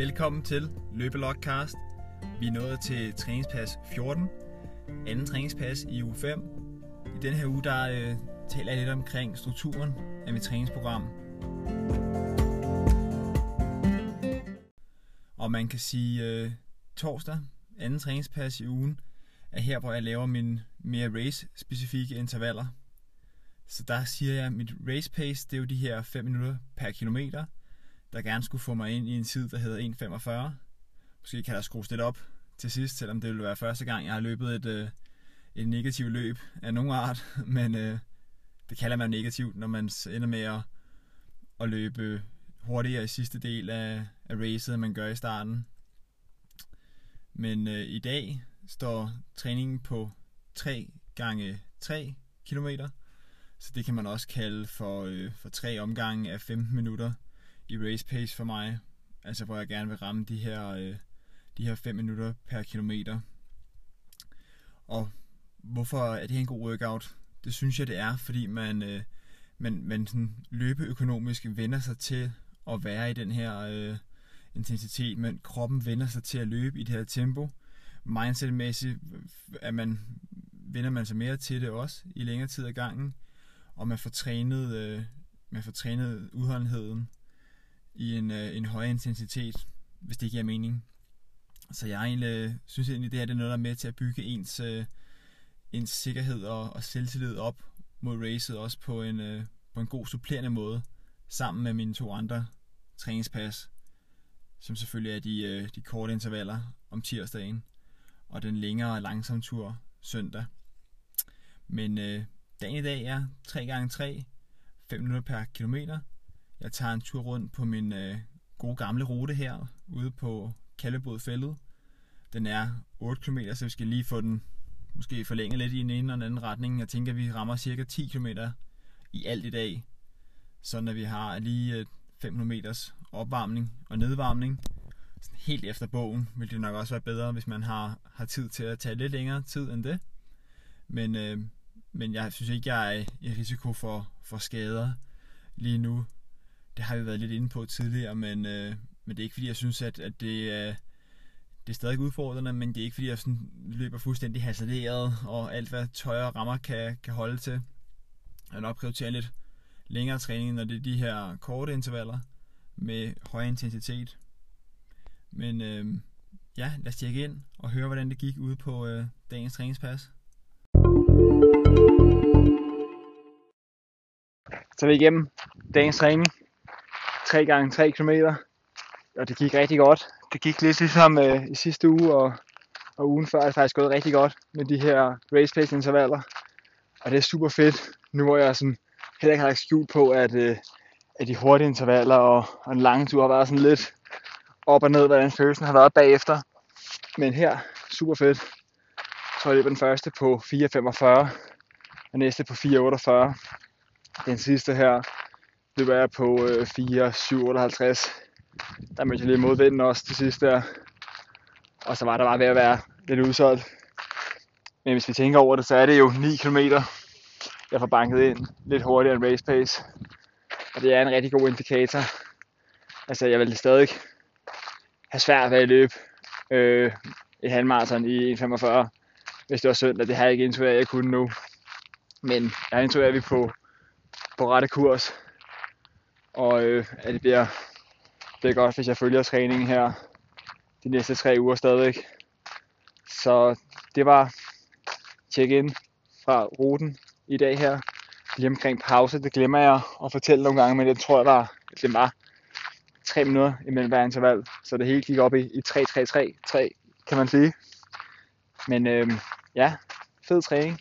Velkommen til Løbelogcast. Vi er nået til træningspas 14, anden træningspas i uge 5. I den her uge, der øh, taler jeg lidt omkring strukturen af mit træningsprogram. Og man kan sige, øh, torsdag, anden træningspas i ugen, er her, hvor jeg laver mine mere race-specifikke intervaller. Så der siger jeg, at mit race pace, det er jo de her 5 minutter per kilometer, der gerne skulle få mig ind i en tid, der hedder 1.45. Måske kan der skrues lidt op til sidst, selvom det ville være første gang, jeg har løbet et, øh, et negativt løb af nogen art. Men øh, det kalder man negativt, når man ender med at, at løbe hurtigere i sidste del af, af racet, end man gør i starten. Men øh, i dag står træningen på 3 gange 3 km. Så det kan man også kalde for, øh, for tre omgange af 15 minutter i race pace for mig. Altså hvor jeg gerne vil ramme de her, øh, de her 5 minutter per kilometer. Og hvorfor er det her en god workout? Det synes jeg, det er, fordi man, øh, man, man sådan løbeøkonomisk vender sig til at være i den her øh, intensitet, men kroppen vender sig til at løbe i det her tempo. Mindsetmæssigt at øh, man, vender man sig mere til det også i længere tid ad gangen, og man får trænet, øh, man får trænet udholdenheden i en, øh, en høj intensitet, hvis det giver mening. Så jeg egentlig, øh, synes egentlig, det her det er noget, der er med til at bygge ens, øh, ens sikkerhed og, og selvtillid op mod racet, også på en, øh, på en god supplerende måde, sammen med mine to andre træningspas, som selvfølgelig er de, øh, de korte intervaller om tirsdagen, og den længere langsom tur søndag. Men øh, dagen i dag er 3x3, 5 minutter per kilometer, jeg tager en tur rundt på min øh, gode gamle rute her, ude på Kallebod Fældet. Den er 8 km, så vi skal lige få den måske forlænget lidt i en ene og en anden retning. Jeg tænker, at vi rammer cirka 10 km i alt i dag. Sådan at vi har lige øh, 500 meters opvarmning og nedvarmning. Sådan helt efter bogen vil det nok også være bedre, hvis man har, har tid til at tage lidt længere tid end det. Men, øh, men jeg synes ikke, jeg er i risiko for, for skader lige nu det har vi været lidt inde på tidligere, men, øh, men det er ikke fordi, jeg synes, at, at det, er, det er stadig udfordrende, men det er ikke fordi, jeg sådan løber fuldstændig hasarderet, og alt hvad tøj og rammer kan, kan holde til. Jeg vil nok prioritere lidt længere træning, når det er de her korte intervaller med høj intensitet. Men øh, ja, lad os tjekke ind og høre, hvordan det gik ude på øh, dagens træningspas. Så vi igennem dagens træning. 3 gange 3 km, og det gik rigtig godt. Det gik lidt ligesom øh, i sidste uge, og, og ugen før er det faktisk gået rigtig godt med de her race pace intervaller. Og det er super fedt, nu hvor jeg sådan heller ikke har lagt skjult på, at, øh, at de hurtige intervaller og, og en lang tur har været sådan lidt op og ned, hvordan følelsen har været bagefter. Men her, super fedt. Jeg tror, jeg den første på 4.45, og næste på 4.48. Den sidste her løber jeg på øh, 4, 7, 58. Der mødte jeg lige modvinden også til sidst der. Og så var der bare ved at være lidt udsolgt. Men hvis vi tænker over det, så er det jo 9 km, jeg får banket ind lidt hurtigere end race pace. Og det er en rigtig god indikator. Altså jeg vil stadig have svært ved at løbe øh, et halvmarathon i 1.45, hvis det var søndag. Det har jeg ikke indtryk af, at jeg kunne nu. Men jeg har indtryk af, at vi er på, på rette kurs og øh, at det bliver, bliver godt, hvis jeg følger træningen her de næste tre uger stadigvæk. Så det var check in fra ruten i dag her. Lige omkring pause, det glemmer jeg at fortælle nogle gange, men det tror jeg var, det var 3 minutter imellem hver interval. Så det hele gik op i, i 3-3-3-3, kan man sige. Men øh, ja, fed træning.